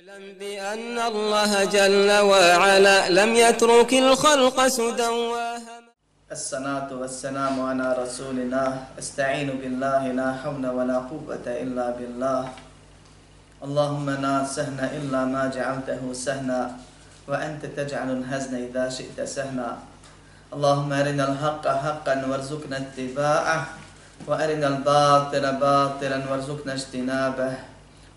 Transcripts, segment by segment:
اعلم بأن الله جل وعلا لم يترك الخلق سدى وهما الصلاة والسلام على رسولنا. استعين بالله لا حول ولا قوة إلا بالله. اللهم لا سهل إلا ما جعلته سهلا وأنت تجعل الهزن إذا شئت سهلا اللهم أرنا الحق حقا وارزقنا اتباعه وأرنا الباطل باطلا وارزقنا اجتنابه.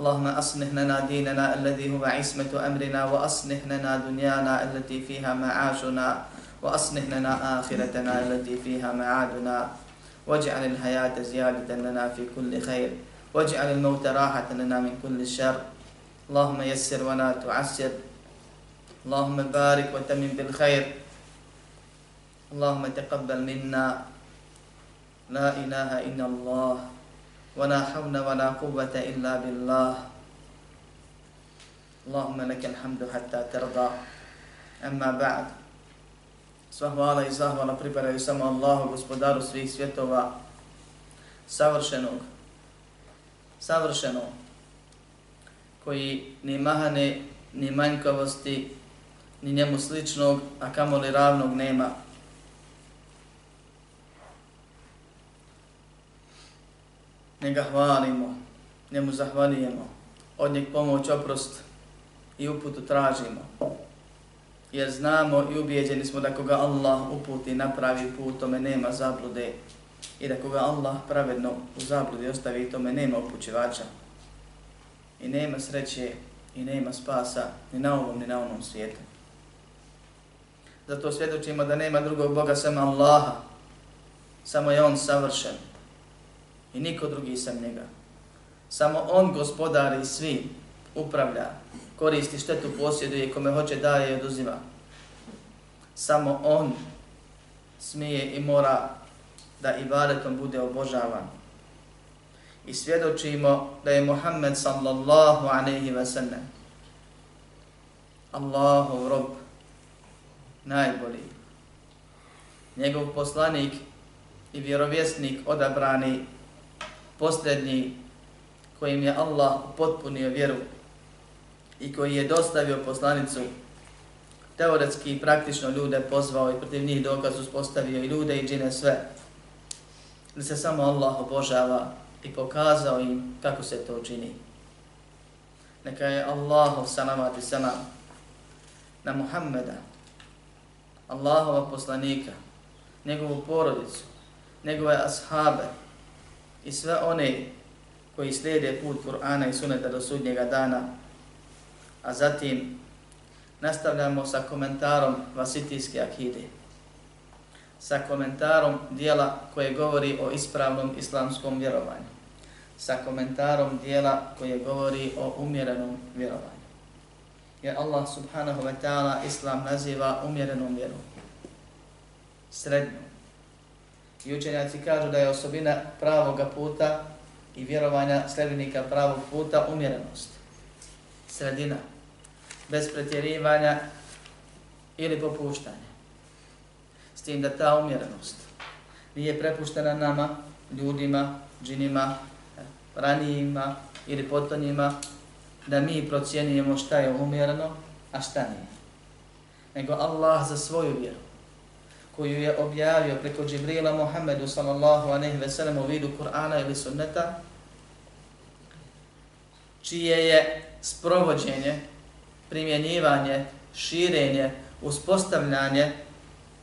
اللهم أصلح لنا ديننا الذي هو عصمة أمرنا وأصلح لنا دنيانا التي فيها معاشنا وأصلح لنا آخرتنا التي فيها معادنا. واجعل الحياة زيادة لنا في كل خير. واجعل الموت راحة لنا من كل شر. اللهم يسر ولا تعسر. اللهم بارك وتمن بالخير. اللهم تقبل منا. لا إله إلا الله. ولا حول ولا قوة إلا بالله اللهم لك الحمد حتى ترضى أما بعد Sva hvala i zahvala pripadaju samo Allahu, gospodaru svih svjetova, savršenog, savršenog, koji ni mahane, ni manjkavosti, ni njemu sličnog, a kamoli ravnog nema. Njega hvalimo, njemu zahvalijemo, od njeg pomoć, oprost i uputu tražimo. Jer znamo i ubijeđeni smo da koga Allah uputi na pravi put, tome nema zablude. I da koga Allah pravedno u zabludi ostavi, tome nema upućivača. I nema sreće i nema spasa ni na ovom ni na onom svijetu. Zato svjedočimo da nema drugog Boga sem Allaha. Samo je On savršen i niko drugi sem njega. Samo on gospodari svi, upravlja, koristi štetu posjeduje, kome hoće daje i oduzima. Samo on smije i mora da ibadetom bude obožavan. I svjedočimo da je Muhammed sallallahu aleyhi ve sellem Allahu rob najbolji. Njegov poslanik i vjerovjesnik odabrani posljednji kojim je Allah potpunio vjeru i koji je dostavio poslanicu teoretski i praktično ljude pozvao i protiv njih dokaz uspostavio i ljude i džine sve. Da se samo Allah obožava i pokazao im kako se to čini. Neka je Allahov salamat i salam na Muhammeda, Allahova poslanika, njegovu porodicu, njegove ashabe, i sve one koji slijede put Kur'ana i Suneta do sudnjega dana. A zatim nastavljamo sa komentarom Vasitijske akide. Sa komentarom dijela koje govori o ispravnom islamskom vjerovanju. Sa komentarom dijela koje govori o umjerenom vjerovanju. Jer Allah subhanahu wa ta'ala islam naziva umjerenom vjerom. Srednjom I učenjaci kažu da je osobina pravog puta i vjerovanja sljedbenika pravog puta umjerenost. Sredina. Bez pretjerivanja ili popuštanja. S tim da ta umjerenost nije prepuštena nama, ljudima, džinima, e, ranijima ili potonjima, da mi procijenijemo šta je umjereno, a šta nije. Nego Allah za svoju vjeru koju je objavio preko Džibrila Muhammedu sallallahu aleyhi ve sellem u vidu Kur'ana ili sunneta, čije je sprovođenje, primjenjivanje, širenje, uspostavljanje,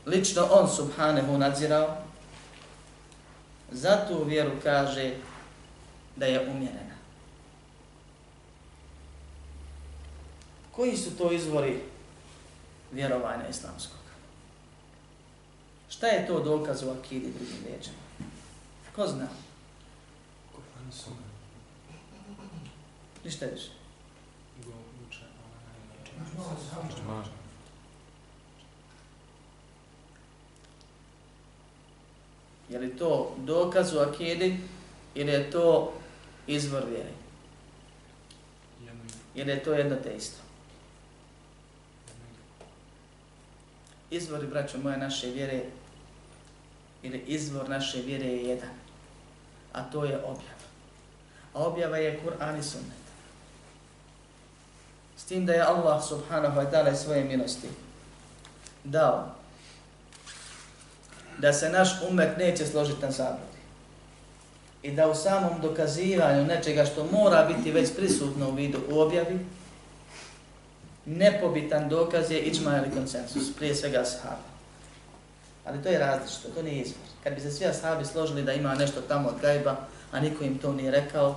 lično on subhanahu nadzirao, za tu vjeru kaže da je umjerena. Koji su to izvori vjerovanja islamskog? Šta je to dokaz u akidi drugim rečima? Ko zna? Kur'an suna. Ništa je više. Je li to dokaz u akidi ili je to izvor vjeri? Ili je to jedno te isto? Izvori, braćo moje, naše vjere ili izvor naše vjere je jedan, a to je objava. A objava je Kur'an i sunnet. S tim da je Allah subhanahu wa ta'ala svoje milosti dao da se naš umet neće složiti na zabludi. I da u samom dokazivanju nečega što mora biti već prisutno u vidu u objavi, nepobitan dokaz je ičma ili konsensus, prije svega sahaba. Ali to je različito, to nije izvor. Kad bi se svi ashabi složili da ima nešto tamo od gajba, a niko im to nije rekao,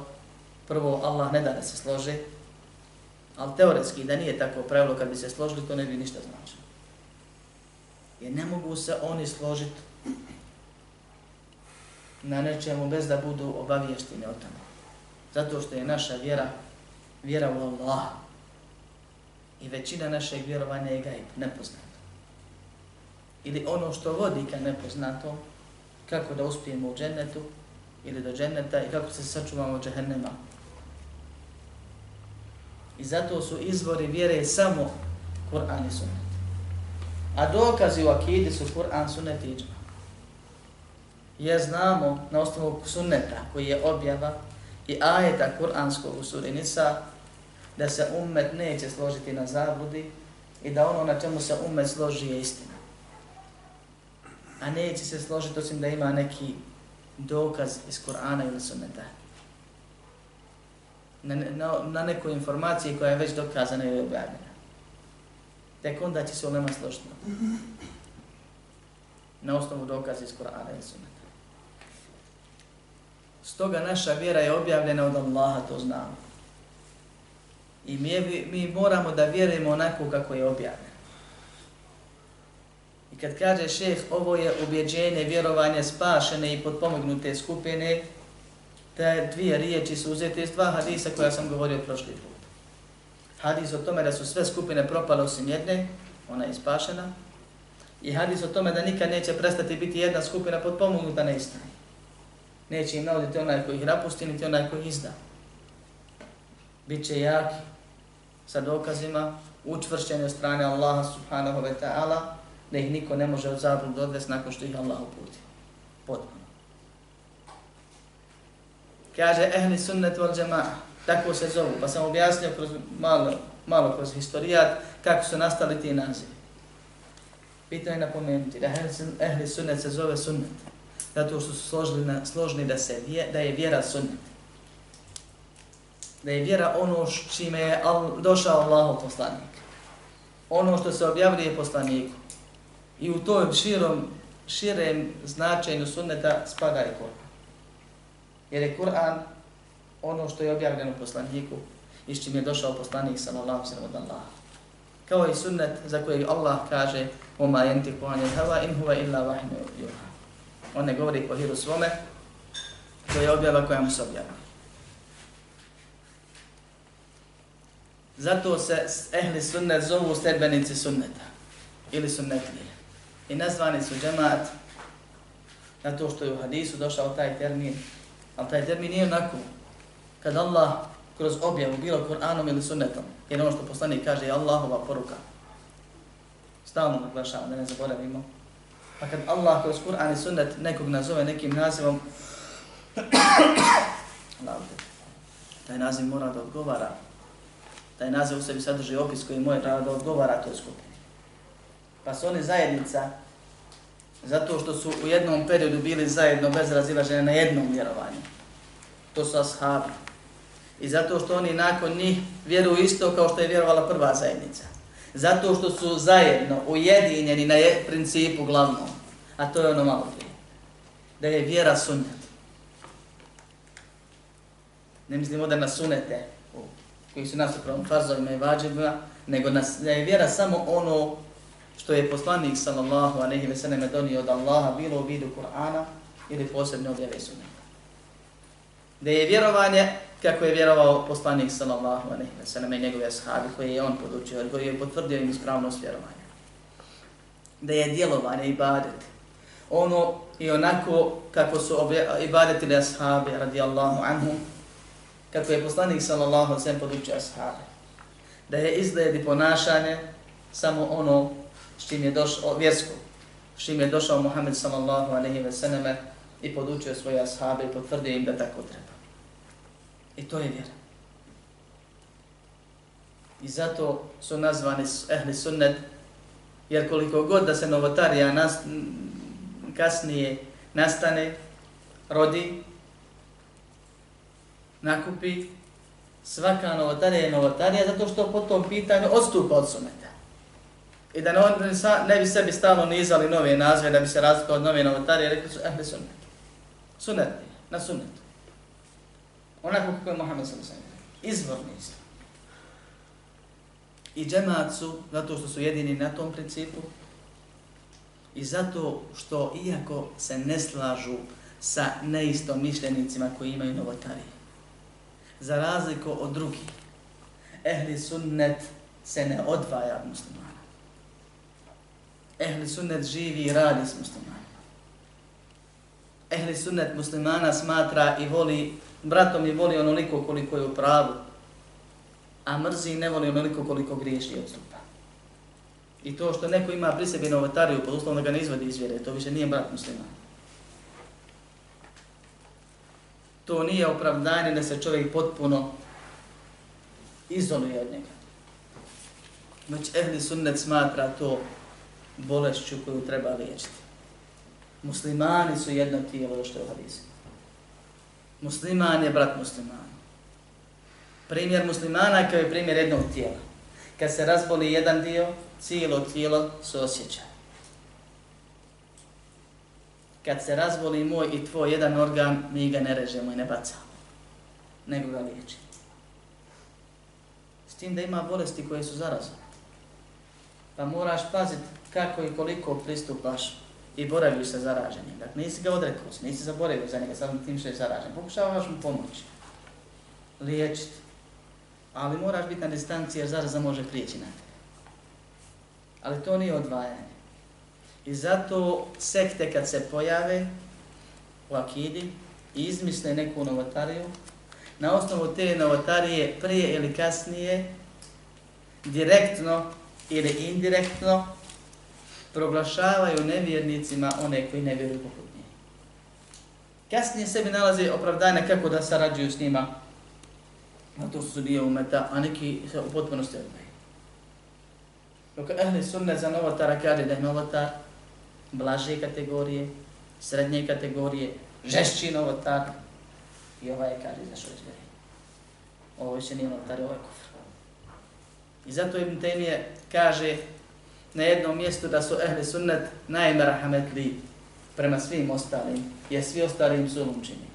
prvo Allah ne da da se složi, ali teoretski da nije tako pravilo, kad bi se složili, to ne bi ništa značilo. Jer ne mogu se oni složiti na nečemu bez da budu obavješteni o tome. Zato što je naša vjera, vjera u Allah. I većina našeg vjerovanja je gajb, nepoznat. Ili ono što vodi ka nepoznatom, kako da uspijemo u džennetu, ili do dženneta, i kako se sačuvamo od džehennema. I zato su izvori vjere samo Kur'an i Sunnet. A dokazi u akidi su Kur'an, Sunnet i džma. Jer znamo na osnovu Sunneta koji je objava i ajeta Kur'anskog u suri Nisa da se ummet neće složiti na zabudi i da ono na čemu se ummet složi je istina. A neće se složiti osim da ima neki dokaz iz Kur'ana ili Sunneta na, na, na nekoj informaciji koja je već dokazana ili objavljena. Tek onda će se ulema složiti na osnovu dokaza iz Kur'ana i sunneta. Stoga naša vjera je objavljena od Allaha, to znamo. I mi, mi moramo da vjerujemo onako kako je objavljeno. I kad kaže šeh, ovo je ubjeđenje, vjerovanje spašene i potpomognute skupine, te dvije riječi su uzete iz dva hadisa koja sam govorio prošli put. Hadis o tome da su sve skupine propale osim jedne, ona je spašena, i hadis o tome da nikad neće prestati biti jedna skupina potpomognuta na istini. Neće im navoditi onaj koji ih napusti, niti onaj koji ih izda. Biće jaki sa dokazima, učvršćeni od strane Allaha subhanahu wa ta'ala, da ih niko ne može od zabludu odvesti nakon što ih Allah uputi. Potpuno. Kaže ehli sunnet wal džema'a, tako se zovu. Pa sam objasnio kroz malo, malo kroz historijat kako su nastali ti nazivi. Bitno je napomenuti da ehli sunnet se zove sunnet. Zato što su složili na, složni da, se vje, da je vjera sunnet. Da je vjera ono čime je al, došao Allahov poslanik. Ono što se objavljuje poslaniku. I u toj širom, širem značenju sunneta spada i Kur'an. Jer je Kur'an ono što je objavljeno poslaniku i s čim je došao poslanik sallallahu sallam od Allaha. Kao i sunnet za koje Allah kaže Oma jenti kuhanje hava in huva illa vahinu juha. On ne govori po hiru svome, to je objava koja mu se objava. Zato se ehli sunnet zovu stedbenici sunneta ili sunnetlije. I nazvani su džemat na to što je u hadisu došao taj termin Ali taj termin nije onako. Kad Allah kroz objavu, bilo Kur'anom ili sunnetom, jer ono što poslanik kaže je Allahova poruka. Stalno naglašavam, da ne zaboravimo. Pa kad Allah kroz Kur'an i sunnet nekog nazove nekim nazivom, taj naziv mora da odgovara. Taj naziv u sebi sadrži opis koji mora da odgovara toj skupini. Pa su oni zajednica zato što su u jednom periodu bili zajedno bez razilaženja na jednom vjerovanju. To su ashabi. I zato što oni nakon njih vjeruju isto kao što je vjerovala prva zajednica. Zato što su zajedno ujedinjeni na principu glavnom. A to je ono malo prije. Da je vjera sunnet. Ne mislimo da nas sunete koji su nas upravo farzovima i vađima, nego nas, da je vjera samo ono što je poslanik sallallahu alejhi ve selleme donio od Allaha bilo u vidu Kur'ana ili posebne objave sunneta. Da je vjerovanje kako je vjerovao poslanik sallallahu alejhi ve selleme i njegove ashabi koji je on podučio, koji je potvrdio im ispravnost vjerovanja. Da je djelovanje ibadet ono i onako kako su ibadetili ashabi radijallahu anhum, kako je poslanik sallallahu alejhi ve selleme podučio ashabi. Da je izgled i ponašanje samo ono s čim je došao, vjersko, s čim je došao Muhammed sallallahu alaihi ve sallam i podučio svoje ashabe i potvrdio im da tako treba. I to je vjera. I zato su nazvani ehli sunnet, jer koliko god da se novotarija nas, kasnije nastane, rodi, nakupi, svaka novotarija je novotarija zato što po tom pitanju odstupa od suneta. I da ne, ne bi sebi stalno nizali nove nazve, da bi se razlikao od nove novotarije, rekli su ehli sunnet. Sunnet, na sunnetu. Onako kako je Muhammed sallallahu alejhi. Izvorni islam. I džemat su, zato što su jedini na tom principu, i zato što, iako se ne slažu sa neistom mišljenicima koji imaju novotarije, za razliku od drugih, ehli sunnet se ne odvaja od muslimana. Ehli sunnet živi i radi s muslimanima. Ehli sunnet muslimana smatra i voli, bratom i voli onoliko koliko je u pravu, a mrzi i ne voli onoliko koliko griješi od odstupa. I to što neko ima pri sebi novotariju, pa pod uslovom da ga ne izvodi iz vjere, to više nije brat muslima. To nije opravdanje da se čovjek potpuno izoluje od njega. Već ehli sunnet smatra to bolešću koju treba liječiti. Muslimani su jedno tijelo što je u hadisu. Musliman je brat muslimana. Primjer muslimana kao je primjer jednog tijela. Kad se razboli jedan dio, cijelo tijelo se osjeća. Kad se razboli moj i tvoj jedan organ, mi ga ne režemo i ne bacamo, nego ga liječimo. S tim da ima bolesti koje su zarazne. Pa moraš paziti kako i koliko pristupaš i boraviš sa zaraženim. Dakle, nisi ga odrekao, nisi zaboravio za njega, samo tim što je zaražen. Pokušavaš mu pomoći, liječiti. Ali moraš biti na distanci jer zaraza može prijeći na tebe. Ali to nije odvajanje. I zato sekte kad se pojave u akidi i izmisle neku novotariju, na osnovu te novotarije prije ili kasnije, direktno ili indirektno, proglašavaju nevjernicima one koji ne vjeruju poput nje. Kasnije sebi nalaze opravdanje kako da sarađuju s njima, a to su dio umeta, a neki se u potpunosti odbaju. Dok ehli sunne za novotara kaže da je novotar blaže kategorije, srednje kategorije, žešći novotar, i ovaj kaže za što je Ovo više nije novotar, ovo je kufr. I zato Ibn Temije kaže na jednom mjestu da su ehli sunnet najmerahametli prema svim ostalim, jer svi ostali im čini.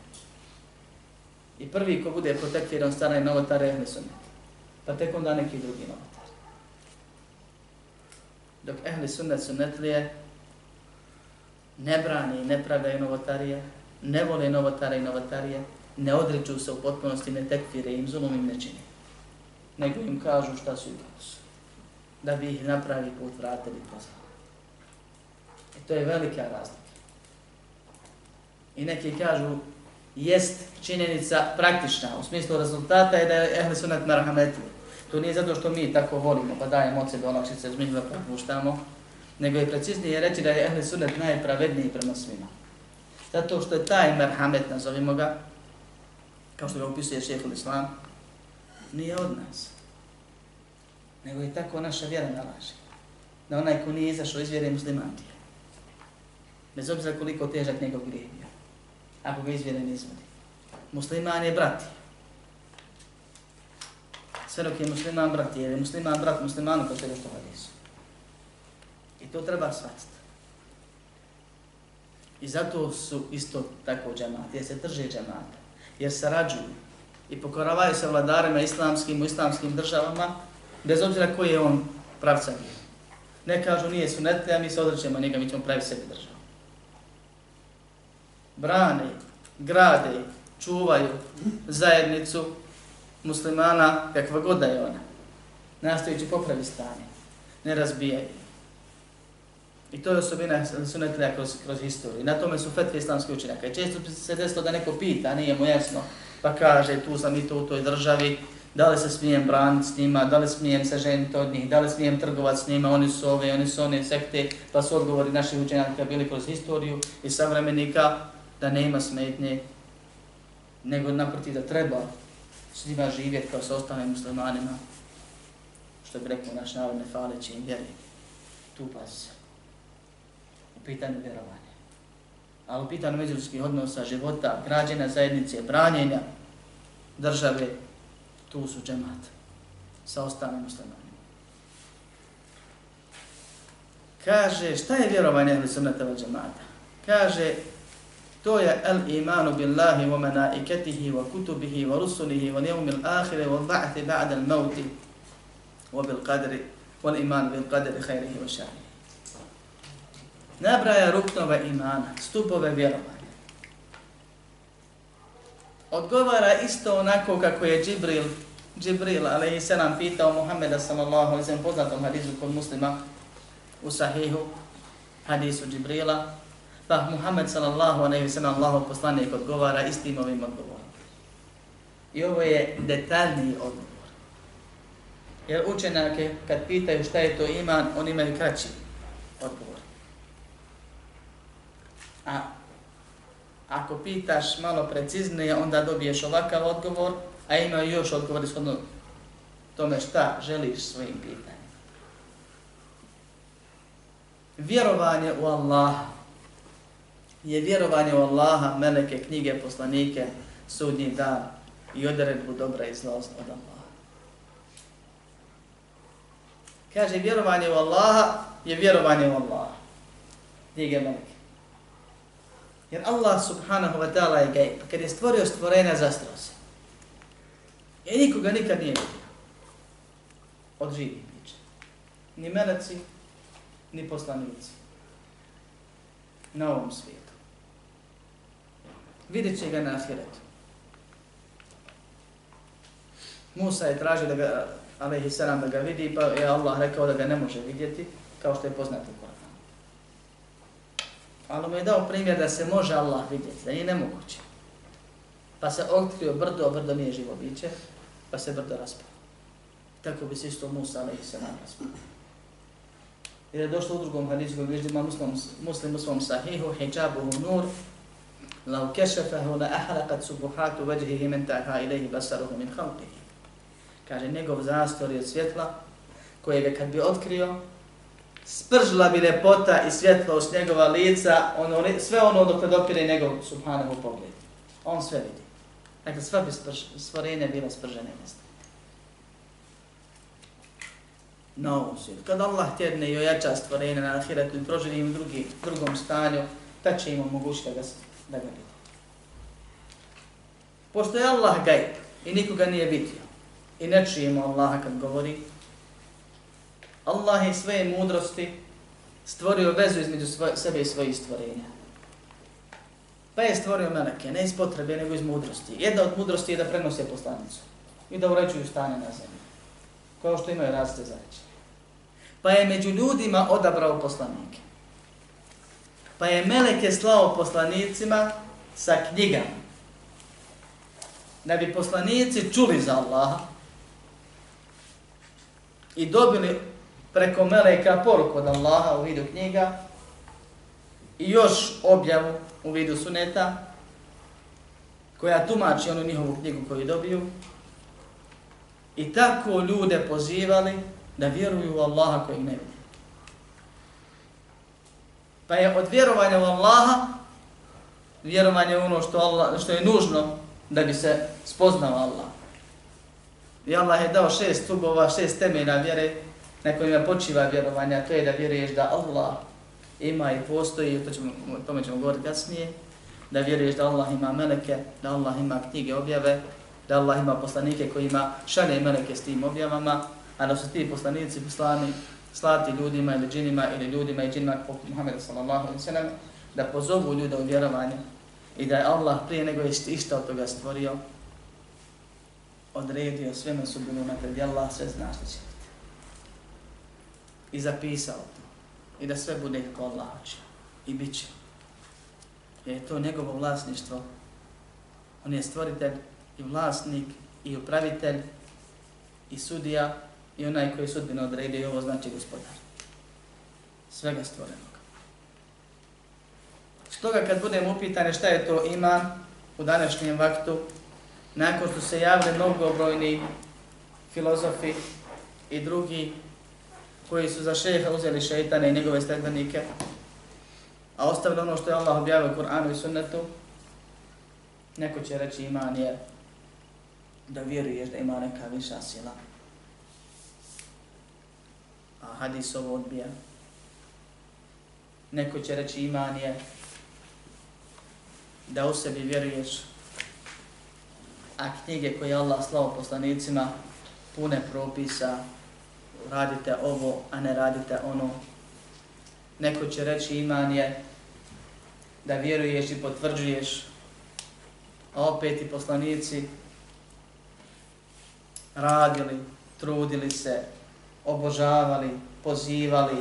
I prvi ko bude protektiran stane novotar ehli sunnet. Pa tek onda neki drugi novotar. Dok ehli sunnet sunnetlije ne brani i ne pravdaju novotarije, ne vole novotare i novotarije, ne odriču se u potpunosti, ne tekfire im, zulum im ne čini. Nego im kažu šta su i kako su da bi ih napravi put vratili pozvali. I to je velika razlika. I neki kažu, jest činjenica praktična, u smislu rezultata je da je ehli sunat marhametli. To nije zato što mi tako volimo, pa dajemo od sebe olakšice, zmijeva pa nego je preciznije reći da je ehli sunnet najpravedniji prema svima. Zato što je taj merhamet, nazovimo ga, kao što ga upisuje šehol islam, nije od nas nego i tako naša vjera nalaže. Da onaj ko nije izašao iz vjere musliman ti Bez obzira koliko težak njegov grijeh bio. Ako ga iz vjere ne izvodi. Musliman je brat. Sve dok je musliman brat, jer je musliman brat muslimanu pa kao sve što hadisu. I to treba shvatiti. I zato su isto tako džemati, jer se drže džemata, jer sarađuju i pokoravaju se vladarima islamskim u islamskim državama, bez obzira koji je on pravca bio. Ne kažu nije sunetle, a mi se odrećemo njega, mi ćemo pravi sebi državu. Brane, grade, čuvaju zajednicu muslimana kakva god da je ona. Nastojići popravi stanje, ne razbijaju. I to je osobina sunetlija kroz, kroz historiju. Na tome su fetve islamske učenjaka. I često se desilo da neko pita, nije mu jasno, pa kaže tu sam i to u toj državi, da li se smijem braniti s njima, da li smijem se ženiti od njih, da li smijem trgovati s njima, oni su ove, oni su one sekte, pa su odgovori naših učenjaka bili kroz historiju i savremenika da nema smetnje, nego naproti da treba s njima živjeti kao sa ostalim muslimanima, što bi rekao naš narod ne faleći im vjeri. Tu pa se. U pitanju vjerovanja. Ali u pitanju međuljskih odnosa, života, građena zajednice, branjenja države, tu su džemat sa ostalim muslimanima. Kaže, šta je vjerovanje ehli sunnata vel džemata? Kaže, to je el imanu billahi wa malaikatihi wa kutubihi wa rusulihi wa yawmil akhir wa ba'thi ba'da al mauti wa bil qadri wal iman bil qadri khairihi wa sharrihi. Nabraja ruknova imana, stupove vjerovanja. Odgovara isto onako kako je Džibril Džibril, ali se nam pitao Muhammeda sallallahu alaihi sallam poznatom hadisu kod muslima u sahihu, hadisu Džibrila, pa Muhammed sallallahu alaihi sallam Allahov poslanik odgovara istim ovim odgovorom. I ovo je detaljniji odgovor. Jer učenjake kad pitaju šta je to iman, oni imaju kraći odgovor. A ako pitaš malo preciznije, onda dobiješ ovakav odgovor, a ima još odgovor ishodno tome šta želiš svojim pitanjem. Vjerovanje u Allaha je vjerovanje u Allaha, meleke, knjige, poslanike, sudnji dan i odredbu dobra i zla od Allaha. Kaže, vjerovanje u Allaha je vjerovanje u Allaha. Knjige meleke. Jer Allah subhanahu wa ta'ala je gajb. Kad je stvorio stvorene, zastrao se. Ja nikoga nikad nije vidio. Od živih bića. Ni meleci, ni poslanici. Na ovom svijetu. Vidjet će ga na ahiretu. Musa je tražio da ga, alaihi salam, da ga vidi, pa je Allah rekao da ga ne može vidjeti, kao što je poznato u Koranu. Ali mu je dao primjer da se može Allah vidjeti, da nije nemoguće. Pa se otkrio brdo, a brdo nije živo biće, pa se brdo raspao. Tako bi se isto Musa, ali se nam raspao. Jer je došlo u drugom hadisu koji ima muslim, muslim u svom sahihu, hijabuhu nur, lau kešefehu la ahraqat subuhatu vajhihi min taha ilaihi basaruhu min khalqihi. Kaže, njegov zastor je svjetla, kojega kad bi otkrio, spržila bi lepota i svjetlo s njegova lica, ono, sve ono dok ne dopire njegov subhanahu pogled. On sve vidi. Dakle, sva bi stvorenja bila spržene mjesta. Na ovom svijetu. Kad Allah tjedne i ojača stvorenja na ahiretu i proživi im drugi, drugom stanju, ta će im omogućiti da ga, da ga vidi. Pošto je Allah gajb i nikoga nije vidio i ne čujemo Allaha kad govori, Allah je svoje mudrosti stvorio vezu između svoj, sebe i svojih stvorenja. Pa je stvorio meleke, ne iz potrebe, nego iz mudrosti. Jedna od mudrosti je da prenose poslanicu i da uređuju stanje na zemlji, kao što imaju različite zadaće. Pa je među ljudima odabrao poslanike. Pa je meleke slao poslanicima sa knjigama. Da bi poslanici čuli za Allaha i dobili preko meleka poruku od Allaha u vidu knjiga i još objavu u vidu suneta, koja tumači onu njihovu knjigu koju dobiju, i tako ljude pozivali da vjeruju u Allaha koji ne vidi. Pa je od vjerovanja u Allaha, vjerovanje ono što, Allah, što je nužno da bi se spoznao Allah. I Allah je dao šest stubova, šest temena vjere na kojima počiva vjerovanja, to je da vjeruješ da Allah ima i postoji, to ćemo, tome ćemo govoriti kasnije, da vjeruješ da Allah ima meleke, da Allah ima knjige objave, da Allah ima poslanike koji ima šalje meleke s tim objavama, a da su ti poslanici poslani slati ljudima ili džinima ili ljudima i džinima poput Muhammeda sallallahu alaihi sallam, da pozovu ljude u vjerovanje i da je Allah prije nego je išta od toga stvorio, odredio sve na sudbinu na tebi, Allah sve zna što će biti. I zapisao to i da sve bude kako Allah hoće. I bit će. Jer je to njegovo vlasništvo. On je stvoritelj i vlasnik i upravitelj i sudija i onaj koji je sudbeno odredio i ovo znači gospodar. Svega stvorenog. Stoga kad budemo upitani šta je to iman u današnjem vaktu, nakon što se javne mnogobrojni filozofi i drugi koji su za šeha uzeli šeitane i njegove sledbenike, a ostavili ono što je Allah objavio u Kur'anu i sunnetu, neko će reći iman je da vjeruješ da ima neka viša sila. A hadis ovo odbija. Neko će reći iman je da u sebi vjeruješ, a knjige koje Allah slao poslanicima pune propisa, radite ovo, a ne radite ono. Neko će reći iman je da vjeruješ i potvrđuješ, a opet i poslanici radili, trudili se, obožavali, pozivali,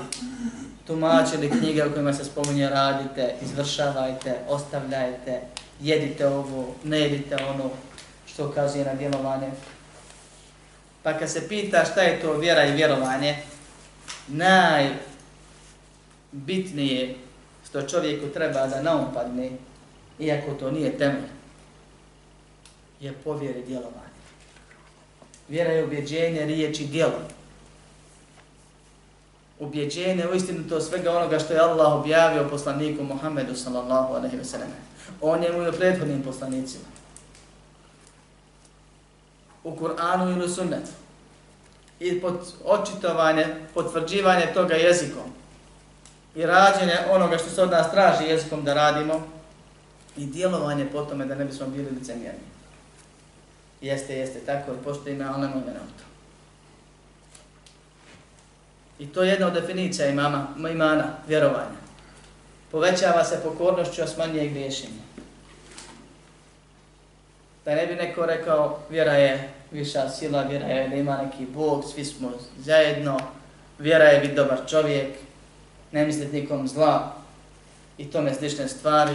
tumačili knjige u kojima se spominje radite, izvršavajte, ostavljajte, jedite ovo, ne jedite ono što ukazuje na djelovanje. Pa kad se pita šta je to vjera i vjerovanje, najbitnije što čovjeku treba da naumpadne, iako to nije temelj, je povjeri djelovanje. Vjera je objeđenje, riječ i djelo. Ubjeđenje u istinu to svega onoga što je Allah objavio poslaniku Muhammedu sallallahu alaihi ve selleme. On je mu i prethodnim poslanicima. U Kur'anu ili sunnetu. I pod očitovanje, potvrđivanje toga jezikom. I rađenje onoga što se od nas traži jezikom da radimo. I djelovanje po tome da ne bismo bili licemjerni. Jeste, jeste, tako je, pošto ima, ali nemoj to. I to je jedna od definicija imama, imana, vjerovanja. Povećava se pokornošću, a smanjuje griješenje. Da ne bi neko rekao, vjera je viša sila, vjera je da ima neki Bog, svi smo zajedno, vjera je biti dobar čovjek, ne misliti nikom zla i tome slične stvari.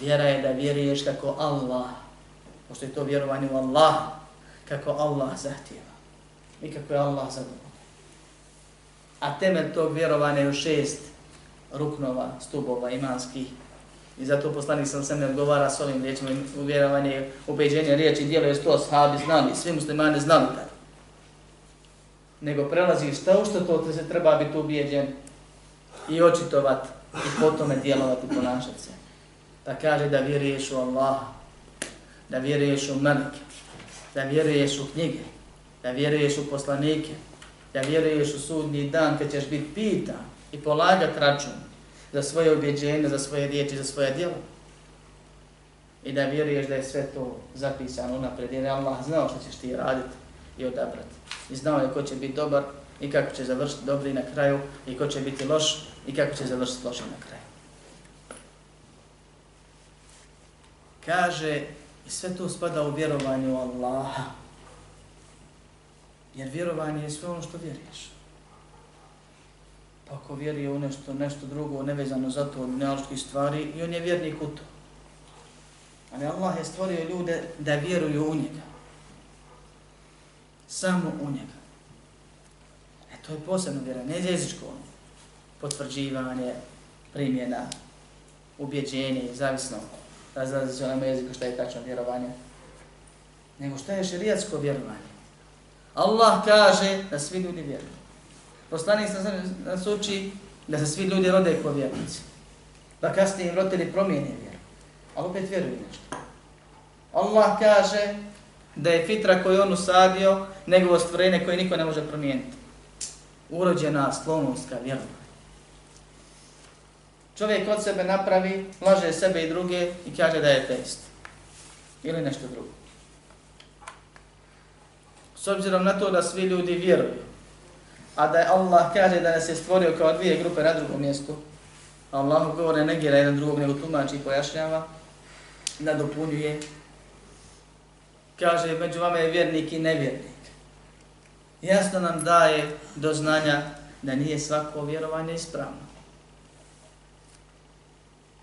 Vjera je da vjeruješ kako Allah pošto je to vjerovanje u Allah, kako Allah zahtjeva i kako je Allah zadovoljan. A temelj tog vjerovanja je u šest ruknova, stubova imanskih. I zato poslanik sam sam ne odgovara s ovim riječima u ubeđenje riječi, dijelo je sto sahabi znali, svi muslimani znali tada. Nego prelazi šta u što to te se treba biti ubijeđen i očitovat i potom djelovati i ponašati se. Pa kaže da vjeruješ u Allaha, da vjeruješ u melike, da vjeruješ u knjige, da vjeruješ u poslanike, da vjeruješ u sudnji dan kad ćeš biti pitan i polagat račun za svoje objeđenje, za svoje riječi, za svoje djelo. I da vjeruješ da je sve to zapisano unapred, jer Allah znao što ćeš ti raditi i odabrati. I znao je ko će biti dobar i kako će završiti dobri na kraju i ko će biti loš i kako će završiti loš na kraju. Kaže I sve to spada u vjerovanju Allaha. Jer vjerovanje je sve ono što vjeruješ. Pa ako vjeruje u nešto, nešto drugo nevezano za to od dunjaločkih stvari, i on je vjernik u to. Ali Allah je stvorio ljude da vjeruju u njega. Samo u njega. E to je posebno vjera, ne jezičko ono. Potvrđivanje, primjena, ubjeđenje, zavisno razlazi se onome jeziku šta je tačno vjerovanje, nego šta je šerijatsko vjerovanje. Allah kaže da svi ljudi vjeruju. Poslanik sam nas uči da se svi ljudi rode kao vjernici. Da kasnije im roditelji promijene vjeru. Ali opet vjeruju nešto. Allah kaže da je fitra koju on usadio njegovo stvorenje koje niko ne može promijeniti. Urođena slonovska vjera. Čovjek od sebe napravi, laže sebe i druge i kaže da je teist. Ili nešto drugo. S obzirom na to da svi ljudi vjeruju, a da je Allah kaže da nas je stvorio kao dvije grupe na drugom mjestu, Allah govore negira jedan drugog, nego tumači i pojašnjava, nadopunjuje, kaže među vama je vjernik i nevjernik. Jasno nam daje do znanja da nije svako vjerovanje ispravno.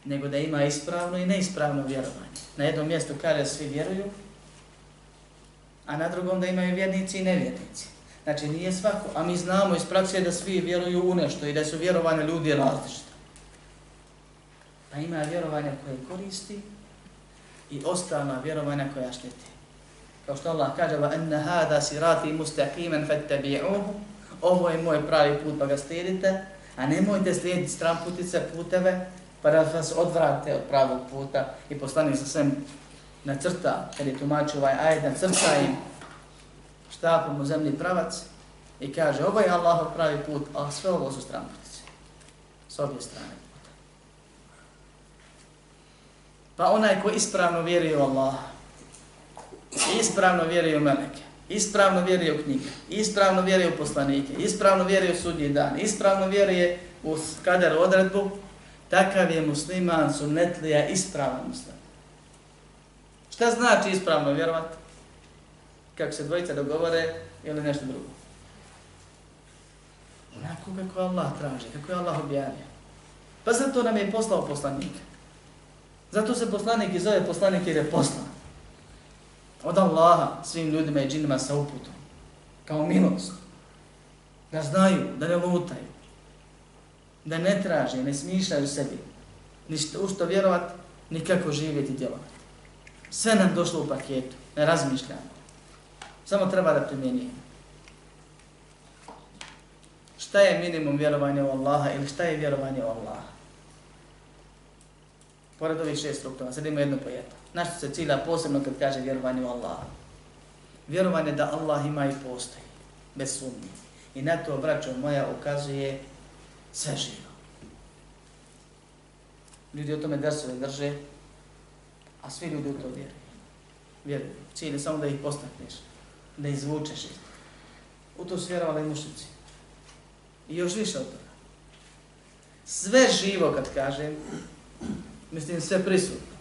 Nego da ima ispravno i neispravno vjerovanje. Na jednom mjestu kaže svi vjeruju, a na drugom da imaju vjernici i nevjernici. Znači nije svako, a mi znamo iz prakse da svi vjeruju u nešto i da su vjerovane ljudi različite. Pa ima vjerovanja koje koristi i ostalna vjerovanja koja šteti. Kao što Allah kaže, va enna hada sirati mustaqiman fattabi'uhu, ovo je moj pravi put pa ga slijedite, a nemojte slijediti stran putice, puteve, pa da vas odvrate od pravog puta i poslani sa svem na crta, kad je tumačio ovaj ajed, na crta im štapom u zemlji pravac i kaže, ovo je Allahov pravi put, a sve ovo su stranputice. S obje strane puta. Pa onaj ko ispravno vjeruje u Allaha, ispravno vjeruje u meleke, ispravno vjeruje u knjige, ispravno vjeruje u poslanike, ispravno vjeruje u sudnji dan, ispravno vjeruje u kader odredbu, takav je musliman sunnetlija ispravan musliman. Šta znači ispravno vjerovati? Kako se dvojica dogovore ili nešto drugo? Onako kako Allah traži, kako je Allah objavio. Pa zato nam je poslao poslanik. Zato se poslanik i zove poslanik jer je poslan od Allaha svim ljudima i džinima sa uputom. Kao milost. Da znaju, da ne lutaju. Da ne traže, ne smišljaju sebi. Ništa u što vjerovat, nikako živjeti i djelovati. Sve nam došlo u paketu, ne razmišljamo. Samo treba da primjenjujemo. Šta je minimum vjerovanja u Allaha ili šta je vjerovanje u Allaha? Pored ovih šest struktura, sad ima jedno po jedno. Na što se cilja posebno kad kaže vjerovanje u Allaha? Vjerovanje da Allah ima i postoji, bez sumnje. I na to, braćo moja, ukazuje sve živo. Ljudi o tome drsove drže, a svi ljudi u to vjeruju. Vjeruju. Cilj je samo da ih postakneš, da izvučeš ih. U to su vjerovali i mušnici. I još više od toga. Sve živo, kad kažem, mislim sve prisutno.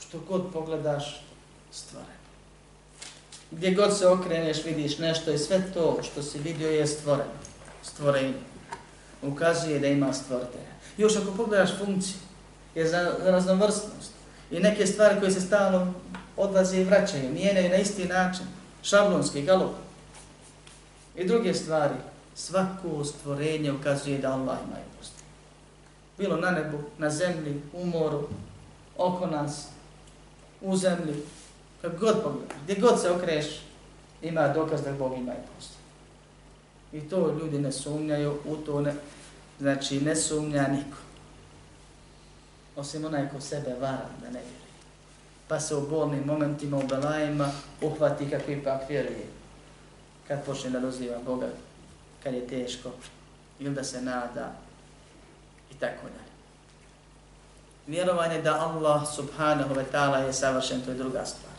Što god pogledaš, stvoreno. Gdje god se okreneš, vidiš nešto i sve to što si vidio je stvoreno. Stvorenje. Ukazuje da ima stvoritelja. Još ako pogledaš funkciju, je za, za raznovrstnost. I neke stvari koje se stalno odlaze i vraćaju, mijenjaju na isti način. Šablonski, galop. I druge stvari. Svako stvorenje ukazuje da Allah ima i bilo na nebu, na zemlji, u moru, oko nas, u zemlji, kako god pogledaš, gdje god se okreš, ima dokaz da Bog ima i. I to ljudi ne sumnjaju, u to ne, znači ne sumnja niko. Osim onaj ko sebe vara da ne vjeruje. Pa se u bolnim momentima, u belajima, uhvati kakvi pak vjeruje. Kad počne da doziva Boga, kad je teško, ili da se nada, i tako dalje. Vjerovanje da Allah subhanahu wa ta'ala je savršen, to je druga stvar.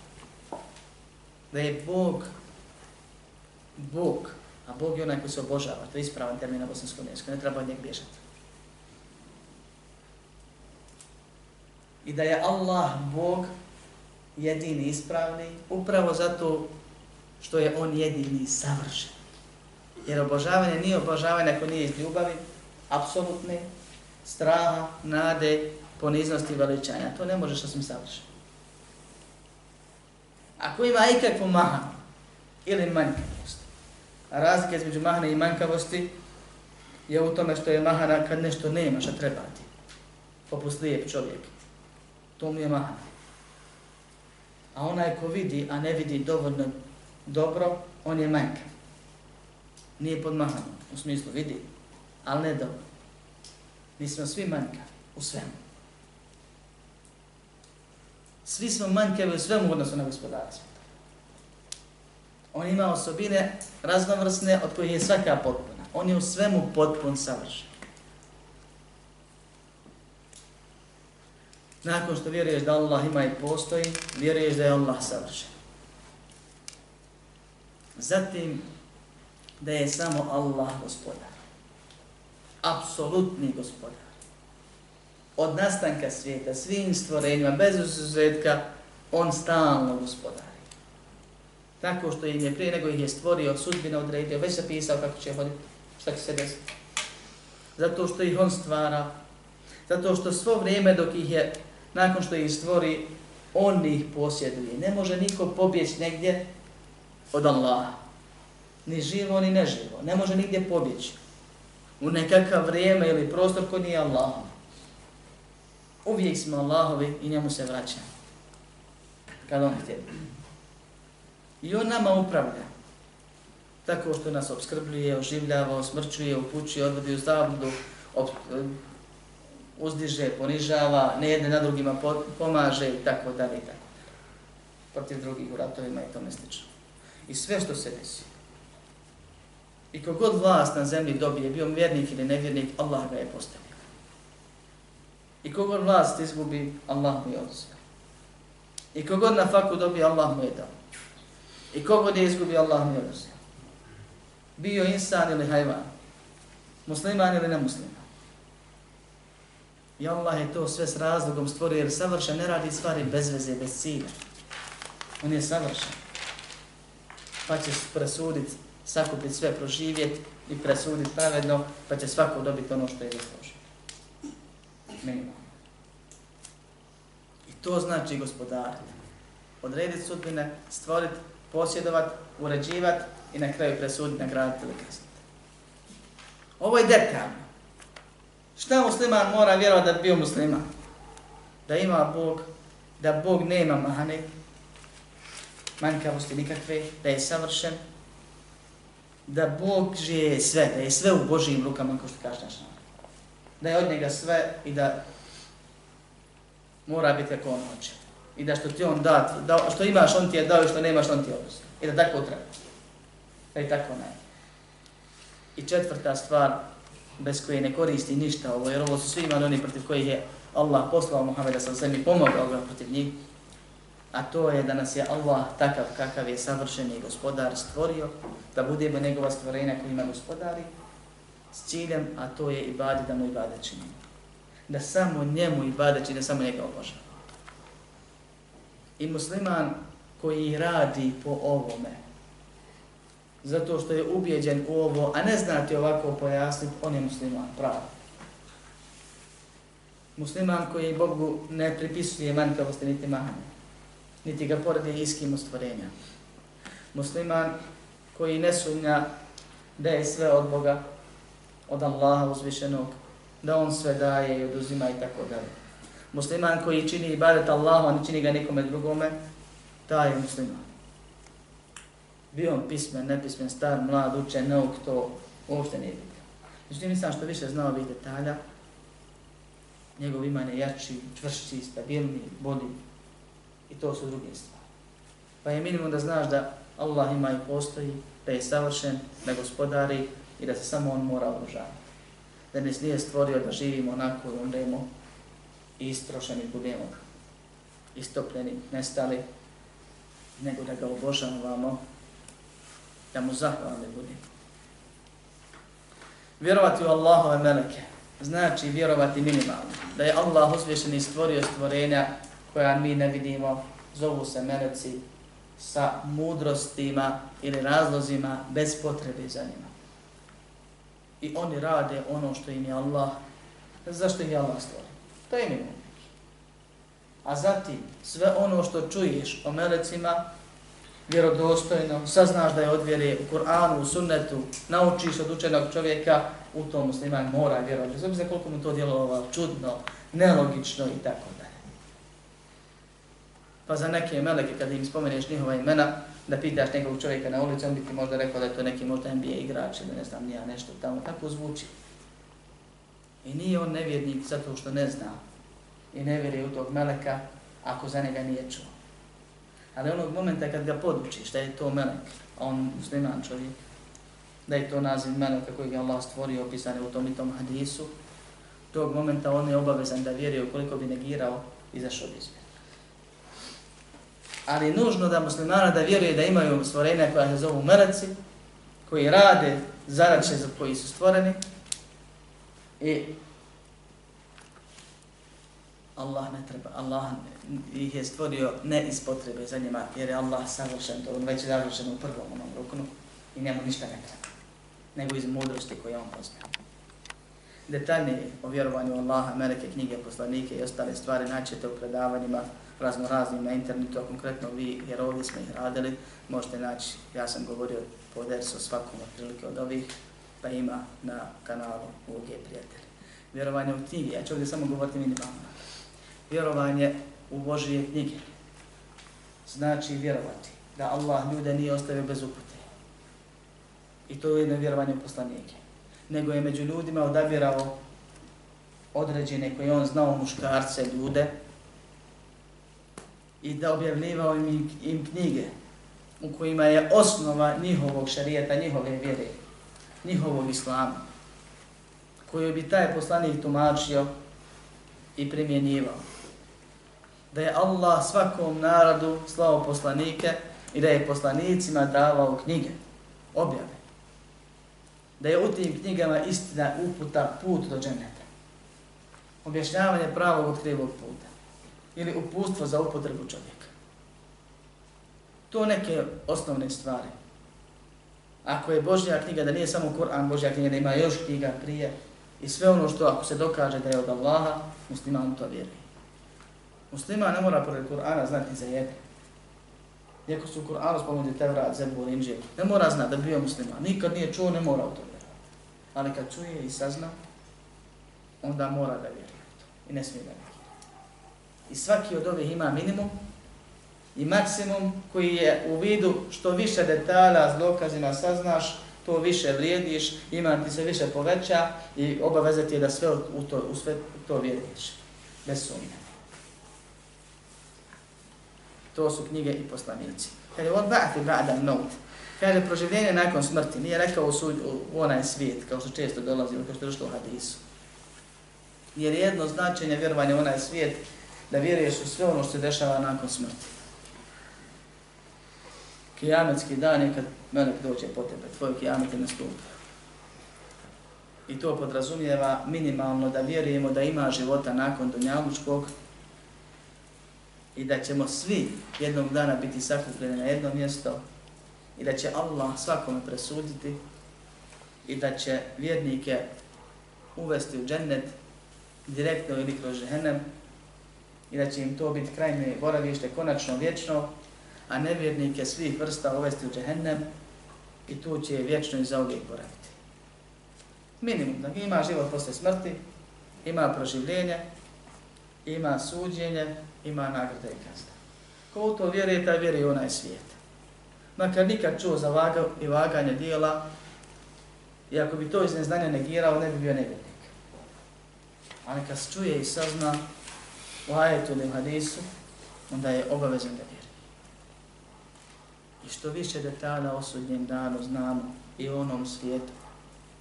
Da je Bog, Bog, a Bog je onaj koji se obožava, to je ispravan termin na bosanskom jeziku, ne treba od njeg bježati. I da je Allah Bog jedini ispravni, upravo zato što je On jedini savršen. Jer obožavanje nije obožavanje ako nije iz ljubavi, apsolutne, straha, nade, poniznosti i veličanja. To ne možeš osim savršen. Ako ima ikakvu mahanu ili manjkavost, a razlika između mahane i manjkavosti je u tome što je mahana kad nešto nema što treba ti. poput lijep čovjek. To mu je mahana. A onaj ko vidi, a ne vidi dovoljno dobro, on je manjkav. Nije podmahan, u smislu vidi, ali ne dobro. Mi smo svi manjkavi u svemu. Svi smo manjkavi u svemu odnosu na gospodara. On ima osobine raznovrsne od kojih je svaka potpuna. On je u svemu potpun savršen. Nakon što vjeruješ da Allah ima i postoji, vjeruješ da je Allah savršen. Zatim, da je samo Allah gospodar apsolutni gospodar. Od nastanka svijeta, svim stvorenjima, bez uzuzetka, on stalno gospodari. tako što im je prije nego ih je stvorio, sudbina odredio, već se pisao kako će hoditi, šta će se desiti. Zato što ih on stvara, zato što svo vrijeme dok ih je, nakon što ih stvori, on ih posjeduje. Ne može niko pobjeći negdje od Allaha. Ni živo, ni neživo. Ne može nigdje pobjeći. U nekakav vrijeme ili prostor koji nije Allahom. Uvijek smo Allahovi i njemu se vraćamo. Kad on htje. I on nama upravlja. Tako što nas obskrbljuje, oživljava, osmrćuje, upućuje, odvodi u zabludu, uzdiže, ponižava, ne jedne na drugima pomaže i tako dalje i tako. Protiv drugih u ratovima i tome slično. I sve što se desi. I kogod vlast na zemlji dobije, bio vjernik ili nevjernik, Allah ga je postavio. I kogod vlast izgubi, Allah mu je oduzio. I kogod na faku dobije, Allah mu je dao. I kogod je izgubi, Allah mu je oduzio. Bio insan ili hajvan, musliman ili nemusliman. I Allah je to sve s razlogom stvorio jer savršen ne radi stvari bez veze, bez cilja. On je savršen. Pa će presuditi, sakupiti sve, proživjeti i presuditi pravedno, pa će svako dobiti ono što je zaslužio. Minimum. I to znači gospodariti. Odrediti sudbine, stvoriti, posjedovat, uređivat i na kraju presuditi, nagraditi ili kazniti. Ovo je detaljno. Šta musliman mora vjerovati da bi bio musliman? Da ima Bog, da Bog nema mane, manjkavosti nikakve, da je savršen, da Bog je sve, da je sve u Božijim rukama, kao što kaže naš Da je od njega sve i da mora biti kako on hoće. I da što ti on da, da što imaš on ti je dao i što nemaš on ti je odnosio. I da tako treba. Da je tako ne. I četvrta stvar, bez koje ne koristi ništa ovo, jer ovo su svi imali oni protiv kojih je Allah poslao Muhammeda sa zemlji, pomogao ga protiv njih, a to je da nas je Allah takav kakav je savršeni gospodar stvorio, da budemo njegova stvorenja kojima gospodari, s ciljem, a to je ibadet, da mu ibadet čini. Da samo njemu ibadet čini, da samo njega obožava. I musliman koji radi po ovome, zato što je ubijeđen u ovo, a ne znate ovako pojasniti, on je musliman, pravo. Musliman koji Bogu ne pripisuje manjkavosti niti mahanje, niti ga poredi iskim ustvorenja. Musliman koji ne sumnja da je sve od Boga, od Allaha uzvišenog, da on sve daje i oduzima i tako dalje. Musliman koji čini ibadet Allahu, a ne čini ga nikome drugome, taj je musliman bio on pismen, nepismen, star, mlad, učen, neuk, to uopšte nije bitno. Međutim, nisam što više znao ovih detalja, njegov iman je jači, čvršći, stabilni, bolji I to su druge stvari. Pa je minimum da znaš da Allah ima i postoji, da je savršen, da gospodari i da se samo on mora obožavati. Da nas nije stvorio da živimo onako i umremo i istrošeni budemo istopljeni, nestali, nego da ga obožavamo da mu zahvalni budem. Vjerovati u Allahove meleke znači vjerovati minimalno. Da je Allah uzvišeni stvorio stvorenja koja mi ne vidimo, zovu se meleci sa mudrostima ili razlozima bez potrebe za njima. I oni rade ono što im je Allah, zašto ih je Allah stvorio? To je minimum. A zatim, sve ono što čuješ o melecima, vjerodostojno, saznaš da je od vjere u Kur'anu, u sunnetu, naučiš od učenog čovjeka, u tom musliman mora vjerovati. Znam se koliko mu to djelovalo čudno, nelogično i tako dalje. Pa za neke meleke, kad im spomeneš njihova imena, da pitaš nekog čovjeka na ulici, on bi ti možda rekao da je to neki možda NBA igrač ili ne znam, nija nešto tamo, tako zvuči. I nije on nevjernik zato što ne zna i ne vjeruje u tog meleka ako za njega nije čuo. Ali onog momenta kad ga podučiš da je to melek, a on musliman čovjek, da je to naziv meleka koji je Allah stvorio opisane u tom i tom hadisu, tog momenta on je obavezan da vjeruje ukoliko bi negirao i zašao bi izvjer. Ali nužno da muslimana da vjeruje da imaju stvorenja koja se zovu meleci, koji rade zarače za koji su stvoreni i Allah ne treba, Allah ih je stvorio ne iz potrebe za njima, jer je Allah savršen, to on već je završen u prvom onom ruknu i njemu ništa ne treba, nego iz mudrosti koje on poznaje. Detaljnije o vjerovanju Allaha, meleke, knjige, poslanike i ostale stvari naćete u predavanjima razno raznim na internetu, a konkretno vi, jer ovdje smo ih radili, možete naći, ja sam govorio po dersu svakom otprilike od ovih, pa ima na kanalu UG Prijatelji. Vjerovanje u knjige, ja ću ovdje samo govoriti minimalno. Vjerovanje u Božije knjige znači vjerovati da Allah ljude nije ostavio bez upute. I to je jedno vjerovanje u poslanike. Nego je među ljudima odabirao određene koje on znao muškarce, ljude, i da objavljivao im, im knjige u kojima je osnova njihovog šarijeta, njihove vjere, njihovog islama, koju bi taj poslanik tumačio i primjenjivao. Da je Allah svakom narodu slao poslanike i da je poslanicima davao knjige, objave. Da je u tim knjigama istina uputa put do dženeta. Objašnjavanje pravog od krivog puta ili upustvo za upotrebu čovjeka. To neke osnovne stvari. Ako je Božja knjiga, da nije samo Kur'an Božja knjiga, da ima još knjiga prije i sve ono što ako se dokaže da je od Allaha, musliman to vjeruje. Muslima ne mora pored Kur'ana znati za jedne. Iako su u Kur'anu spomenuti Tevrat, Zebur, Inđel, ne mora znati da bio musliman. Nikad nije čuo, ne mora u to vjerovati. Ali kad čuje i sazna, onda mora da vjeruje i ne smije da vjeruje. I svaki od ovih ima minimum i maksimum koji je u vidu što više detalja s dokazima saznaš, to više vrijediš, ima ti se više poveća i obaveza ti je da sve u to, u sve to vjeruješ. Bez sumnje. To su knjige i poslanici. Kaže, je od ba'ati ba'da maut, kada proživljenje nakon smrti, nije rekao u, sud, u onaj svijet, kao što često dolazi, kao što je došlo u hadisu. Jer jedno značenje vjerovanja u onaj svijet da vjeruješ u sve ono što se dešava nakon smrti. Kijametski dan je kad melek dođe po tebe, tvoj kijamet je nastupio. I to podrazumijeva minimalno da vjerujemo da ima života nakon Dunjalučkog i da ćemo svi jednog dana biti sakupljeni na jedno mjesto i da će Allah svakome presuditi i da će vjernike uvesti u džennet direktno ili kroz žehennem i da će im to biti krajnje boravište, konačno vječno, a nevjernike svih vrsta uvesti u džehennem i tu će vječno i zauvijek boraviti. Minimum, da ima život posle smrti, ima proživljenje, ima suđenje, ima nagrada i kazna. Ko u to vjeruje, taj vjeruje u onaj svijet. Makar nikad čuo za vaga i vaganje dijela, i ako bi to iz neznanja negirao, ne bi bio nevjernik. Ali kad se čuje i sazna, u ajetu ili hadisu, onda je obavezan da vjeruje. I što više detalja o sudnjem danu znamo i u onom svijetu,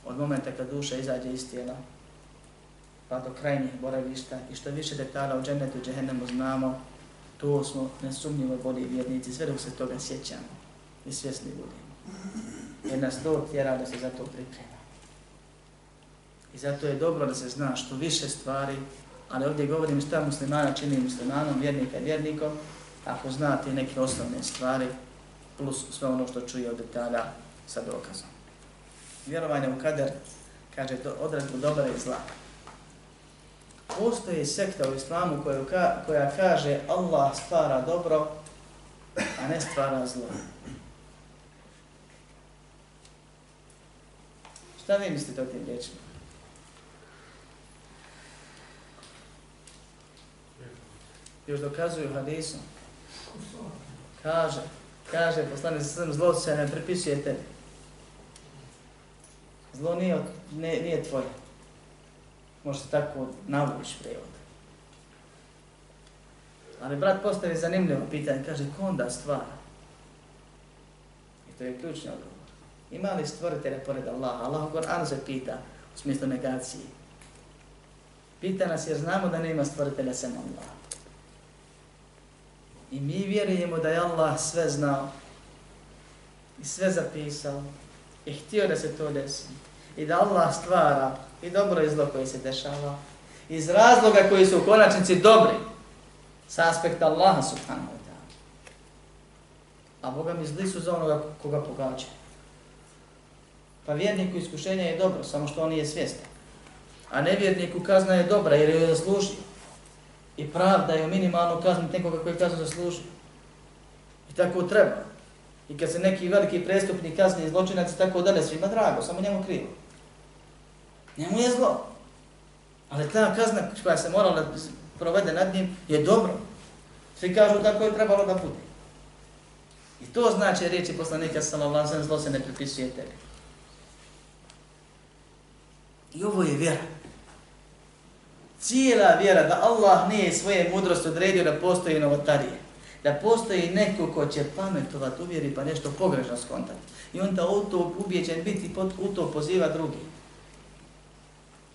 od momenta kad duša izađe iz tijela, pa do krajnjih boravišta, i što više detalja o džennetu i džehennemu znamo, to smo nesumnjivo bolji vjernici, sve dok se toga sjećamo i svjesni budemo. Jer nas to tjera da se za to priprema. I zato je dobro da se zna što više stvari ali ovdje govorim šta muslimana čini muslimanom, vjernika i vjernikom, ako znate neke osnovne stvari, plus sve ono što čuje od detalja sa dokazom. Vjerovanje u kader, kaže odrazbu odredbu dobra i zla. Postoji sekta u islamu koja, koja kaže Allah stvara dobro, a ne stvara zlo. Šta vi mislite o tim riječima? još dokazuju hadisom. Kaže, kaže poslani sa zlo se ne prepisuje tebi. Zlo nije, ne, nije tvoje. Može se tako navući prevod. Ali brat postavi zanimljivo pitanje, kaže, ko onda stvara? I to je ključni odgovor. Ima li stvoritelja pored Allaha? Allah u Koranu se pita u smislu negacije. Pita nas jer znamo da nema stvoritelja sem Allaha. I mi vjerujemo da je Allah sve znao i sve zapisao i htio da se to desi. I da Allah stvara i dobro i zlo koji se dešava. iz razloga koji su u konačnici dobri sa aspekta Allaha subhanahu wa ta'ala. A Boga mi zli su za onoga koga pogađa. Pa vjerniku iskušenje je dobro, samo što on nije svjestan. A nevjerniku kazna je dobra jer je zaslužio. I pravda je minimalno kazniti nekoga koji je kaznu zaslužio. I tako treba. I kad se neki veliki prestupni kazni zločinac i tako dalje, svima drago, samo njemu krivo. Njemu je zlo. Ali ta kazna koja se morala provede nad njim je dobro. Svi kažu tako je trebalo da bude. I to znači riječi poslanika sallallahu alejhi zlo se ne pripisuje tebi. I ovo je vjera. Cijela vjera da Allah nije svoje mudrosti odredio da postoji novotarije. Da postoji neko ko će pametovat, uvjeri pa nešto pogrešno skontati. I on da u to ubijeđen biti u to poziva drugi.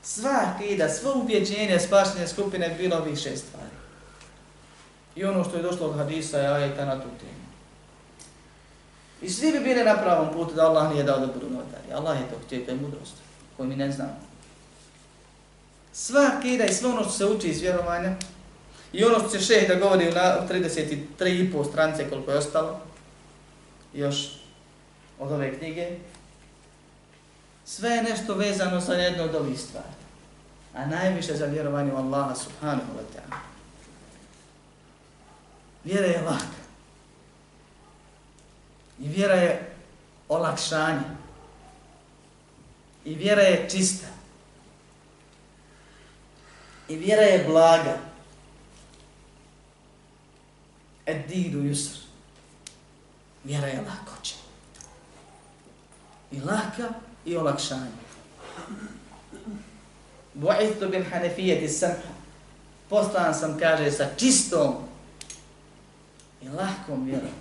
Sva akida, svo ubjeđenje spašne skupine bilo ovih šest stvari. I ono što je došlo od hadisa je ajeta na tu temu. I svi bi bili na pravom putu da Allah nije dao da budu notari. Allah je to htio, to je mudrost koju mi ne znamo. Sva akida i sve ono što se uči iz vjerovanja i ono što će šeh da govori u 33,5 strance koliko je ostalo, još od ove knjige, sve je nešto vezano sa jedno od ovih stvari. A najviše za vjerovanje u Allaha subhanahu wa ta'ala. Vjera je laka. I vjera je olakšanje. I vjera je čista. I vjera je blaga. Edidu yusr. Vjera je lakoća. I laka i olakšanje. Bu'ithu bin hanefijeti samha. Poslan sam, kaže, sa čistom i lahkom vjerom.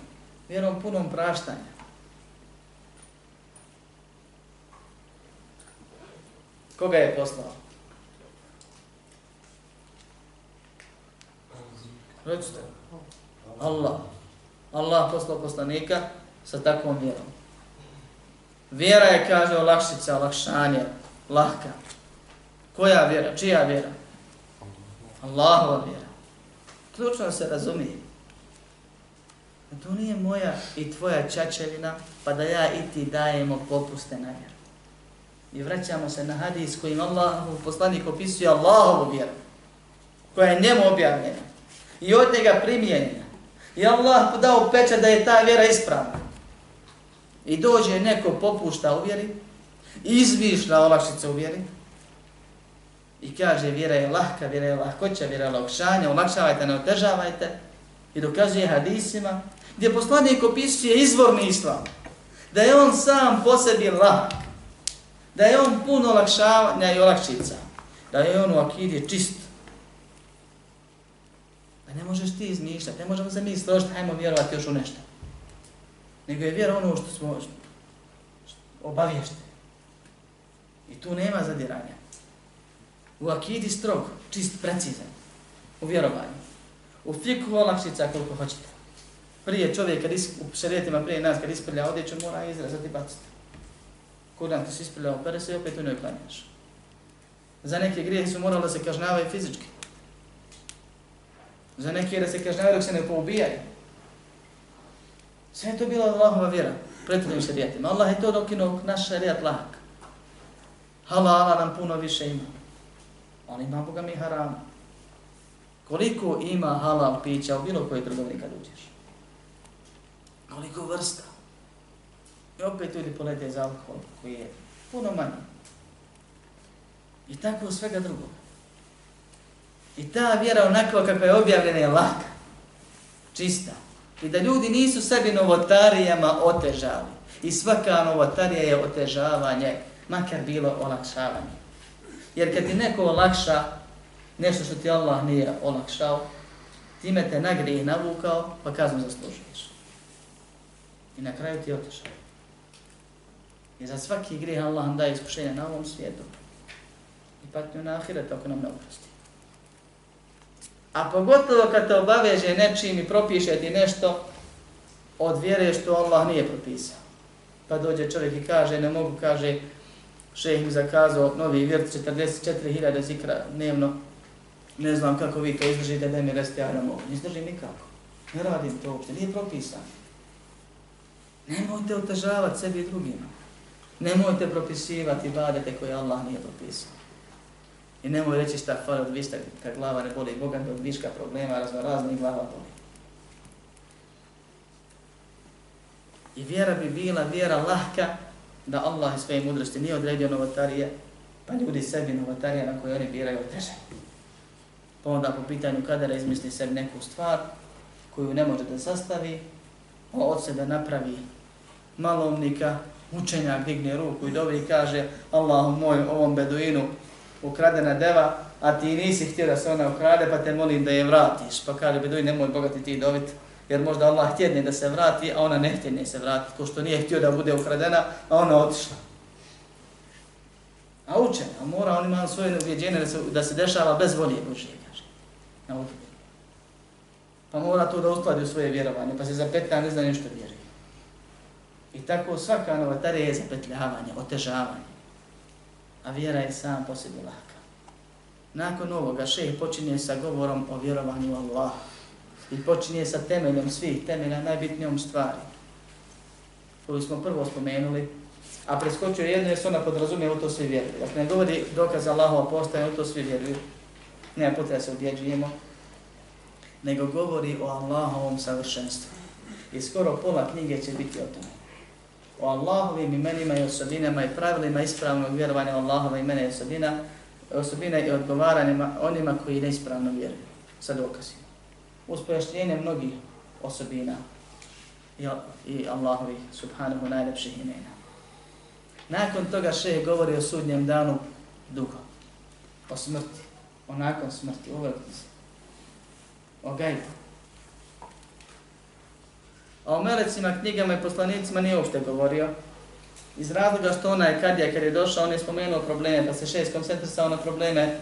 Vjerom punom praštanja. Koga je poslao? Recite. Allah. Allah poslao poslanika sa takvom vjerom. Vjera je, kaže, olakšica, olakšanje, lahka. Koja vjera? Čija vjera? Allahova vjera. Ključno se razumije. To nije moja i tvoja čačelina, pa da ja i ti dajemo popuste na vjeru. I vraćamo se na hadis kojim Allah, poslanik opisuje Allahovu vjeru, koja je njemu objavljena i od njega primijenjena. I Allah dao pečat da je ta vjera ispravna. I dođe neko popušta u vjeri, izvišna olakšica u vjeri, i kaže vjera je lahka, vjera je lahkoća, vjera je lakšanja, olakšavajte, ne otežavajte, i dokazuje hadisima, gdje poslanik opisuje izvorni islam, da je on sam po sebi lahk, da je on puno olakšavanja i olakšica, da je on u akidi čist, da ne možeš ti izmišljati, ne možemo se mi složiti, hajmo vjerovati još u nešto. Nego je vjera ono što smo obavješteni. I tu nema zadiranja. U akidi strog, čist, precizan. U vjerovanju. U fiku olakšica koliko hoćete. Prije čovjek, kad is, u šarijetima prije nas, kad isprlja odjeću, mora izrazati baciti. Kur'an ti si isprljao, opere se i opet u njoj klanjaš. Za neke grijehe su morali da se kažnjavaju fizički. Za neke da se kažnjavaju dok se ne poubijaju. Sve je to bila Allahova vjera, pretrednim šarijetima. Allah je to dokinuo naš šarijat lahak. Halala nam puno više ima. On ima Boga mi haram. Koliko ima halal pića u bilo kojoj trgovini kad uđeš? Koliko vrsta? I opet ljudi polete za alkohol koji je puno manji. I tako svega drugog. I ta vjera onako kakva je objavljena je laka, čista. I da ljudi nisu sebi novotarijama otežali. I svaka novotarija je otežavanje, makar bilo olakšavanje. Jer kad ti neko olakša nešto što ti Allah nije olakšao, time te nagrije i navukao, pa kaznu zaslužuješ. I na kraju ti otišao. I za svaki grijeh Allah nam daje iskušenje na ovom svijetu. I patnju na ahiret ako nam ne oprosti. A pogotovo kad te obaveže nečim i propiše ti nešto od vjere što Allah nije propisao. Pa dođe čovjek i kaže, ne mogu, kaže, šeh mi zakazao novi vjert 44.000 zikra dnevno, ne znam kako vi to izdržite, da mi reste, ja ne mogu. Ne izdržim nikako. Ne radim to uopšte, nije propisano. Nemojte otežavati sebi i drugima. Nemojte propisivati badete koje Allah nije propisao. I nemoj reći šta fara od vista kad glava ne boli, Boga od viška problema, razno raznih glava boli. I vjera bi bila vjera lahka da Allah iz svoje mudrosti nije odredio novotarije, pa ljudi sebi novotarije na koje oni biraju teže. Pa onda po pitanju kadera izmisli sebi neku stvar koju ne može da sastavi, a od sebe napravi malomnika, učenjak digne ruku i dobi i kaže Allahu moj, ovom beduinu ukradena deva, a ti nisi htio da se ona ukrade, pa te molim da je vratiš. Pa kaže beduin, nemoj bogati ti dobiti, jer možda Allah htjedne da se vrati, a ona ne htjedne se vrati, ko što nije htio da bude ukradena, a ona otišla. A učen, a mora on ima svoje uvjeđenje da se, da se dešava bez volje Božije, kaže. Na Pa mora to da uskladi u svoje vjerovanje, pa se za ne zna nešto vjeruje. I tako svaka novatarija je zapetljavanje, otežavanje. A vjera je sam po sebi laka. Nakon ovoga šeh počinje sa govorom o vjerovanju Allah. I počinje sa temeljom svih temelja, najbitnijom stvari. Koju smo prvo spomenuli, a preskočio jedno jer se ona podrazumije u to svi vjeruju. Dakle, ne govori dokaz Allahova postaje, u to svi vjeruju. ne potreba se ubjeđujemo, Nego govori o Allahovom savršenstvu. I skoro pola knjige će biti o tome o Allahovim imenima i osobinama i pravilima ispravnog vjerovanja o Allahova imena i osobina, osobina i odgovaranjima onima koji neispravno vjeruju sa dokazima. Uz pojašnjenje mnogih osobina i Allahovi subhanahu najlepših imena. Nakon toga še govori o sudnjem danu dugo. O smrti. O nakon smrti. Uvijek O gajbu. A o melecima, knjigama i poslanicima nije uopšte govorio. Iz razloga što onaj kadija kad je došao, on je spomenuo probleme, pa se šest koncentrisao na probleme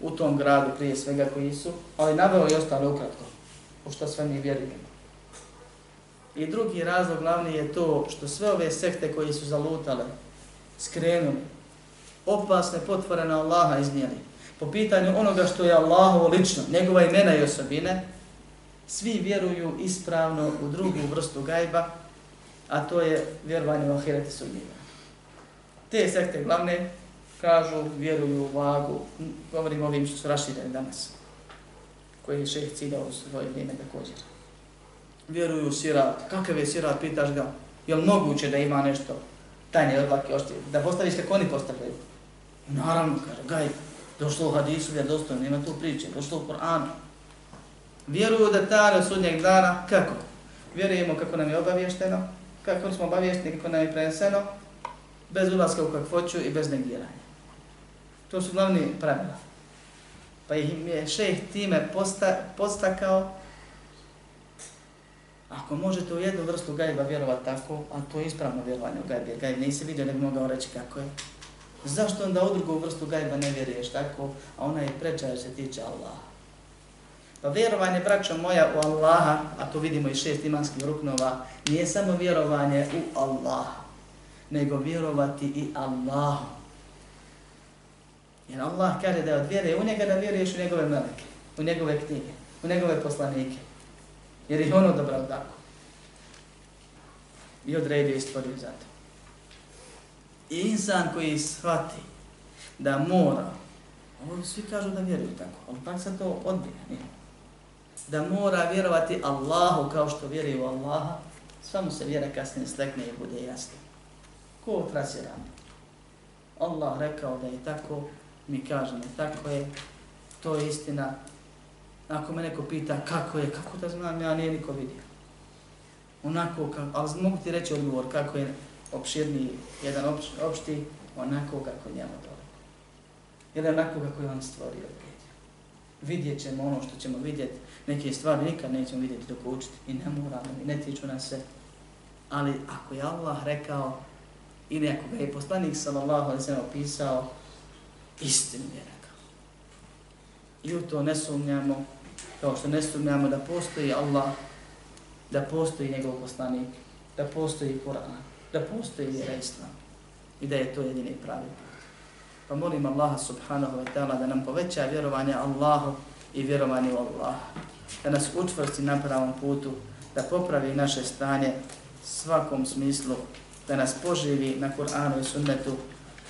u tom gradu prije svega koji su, ali nabao i ostalo ukratko, u što sve mi vjerujemo. I drugi razlog glavni je to što sve ove sekte koji su zalutale, skrenuli, opasne potvore na Allaha iznijeli, po pitanju onoga što je Allahovo lično, njegova imena i osobine, svi vjeruju ispravno u drugu vrstu gajba, a to je vjerovanje u ahirete sudnjega. Te sekte glavne kažu, vjeruju u vagu, govorim ovim što su rašireni danas, koji je šeh cidao u svoje vrijeme također. Vjeruju u sirat, kakav je sirat, pitaš ga, je li moguće da ima nešto tajne odlake ošte, da postaviš kako oni postavljaju? Naravno, kaže, gaj, došlo u hadisu, vjerodostojno, nema tu priče, došlo u Koranu, Vjeruju da tare sudnjeg dana, kako? Vjerujemo kako nam je obavješteno, kako smo obavješteni, kako nam je preneseno, bez ulaska u kakvoću i bez negiranja. To su glavni pravila. Pa im je šejh time posta, postakao, ako možete u jednu vrstu gajba vjerovati tako, a to je ispravno vjerovanje u gajbi, gajb nisi vidio, ne bi mogao reći kako je. Zašto onda u drugu vrstu gajba ne vjeruješ tako, a ona je preča se tiče Allaha? Pa vjerovanje, braćo moja, u Allaha, a to vidimo i šest imanskih ruknova, nije samo vjerovanje u Allaha, nego vjerovati i Allahu. Jer Allah kaže da je od vjere u njega da vjeruješ u njegove meleke, u njegove knjige, u njegove poslanike. Jer ih ono dobro tako. I odredio i stvorio za to. I insan koji shvati da mora, ovo svi kažu da vjeruju tako, ali pak se to odbija, nije da mora vjerovati Allahu kao što vjeruje u Allaha, sva mu se vjera kasnije slekne i bude jasno. Ko trasira? Allah rekao da je tako, mi kažemo tako je, to je istina. Ako me neko pita kako je, kako da znam, ja nije niko vidio. Onako, kako, ali mogu ti reći odgovor kako je opširni jedan opš, opšti, onako kako njemu dole. Ili onako kako je on stvorio. Vidjet ćemo ono što ćemo vidjeti, neke stvari nikad nećemo vidjeti dok učiti i ne moramo i ne tiču nas se. Ali ako je Allah rekao ili ako ga je poslanik sallallahu alaihi sallam opisao, istinu je rekao. I u to ne sumnjamo, kao što ne sumnjamo da postoji Allah, da postoji njegov poslanik, da postoji Kur'an, da postoji vjera Islam i da je to jedini pravi put. Pa molim Allaha subhanahu wa ta'ala da nam poveća vjerovanje Allahu i vjerovanje u Allaha. Da nas učvrsti na pravom putu, da popravi naše stanje svakom smislu, da nas poživi na Kur'anu i sunnetu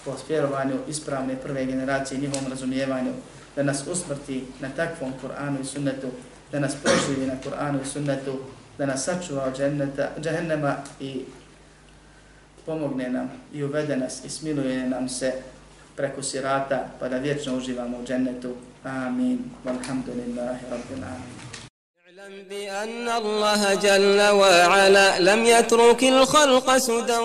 po vjerovanju ispravne prve generacije i njihovom razumijevanju, da nas usmrti na takvom Kur'anu i sunnetu, da nas poživi na Kur'anu i sunnetu, da nas sačuva od džahennema i pomogne nam i uvede nas i smiluje nam se preko sirata pa da vječno uživamo u džennetu. Amin. Walhamdulillahi rabbil alamin. اعلم بأن الله جل وعلا لم يترك الخلق سدى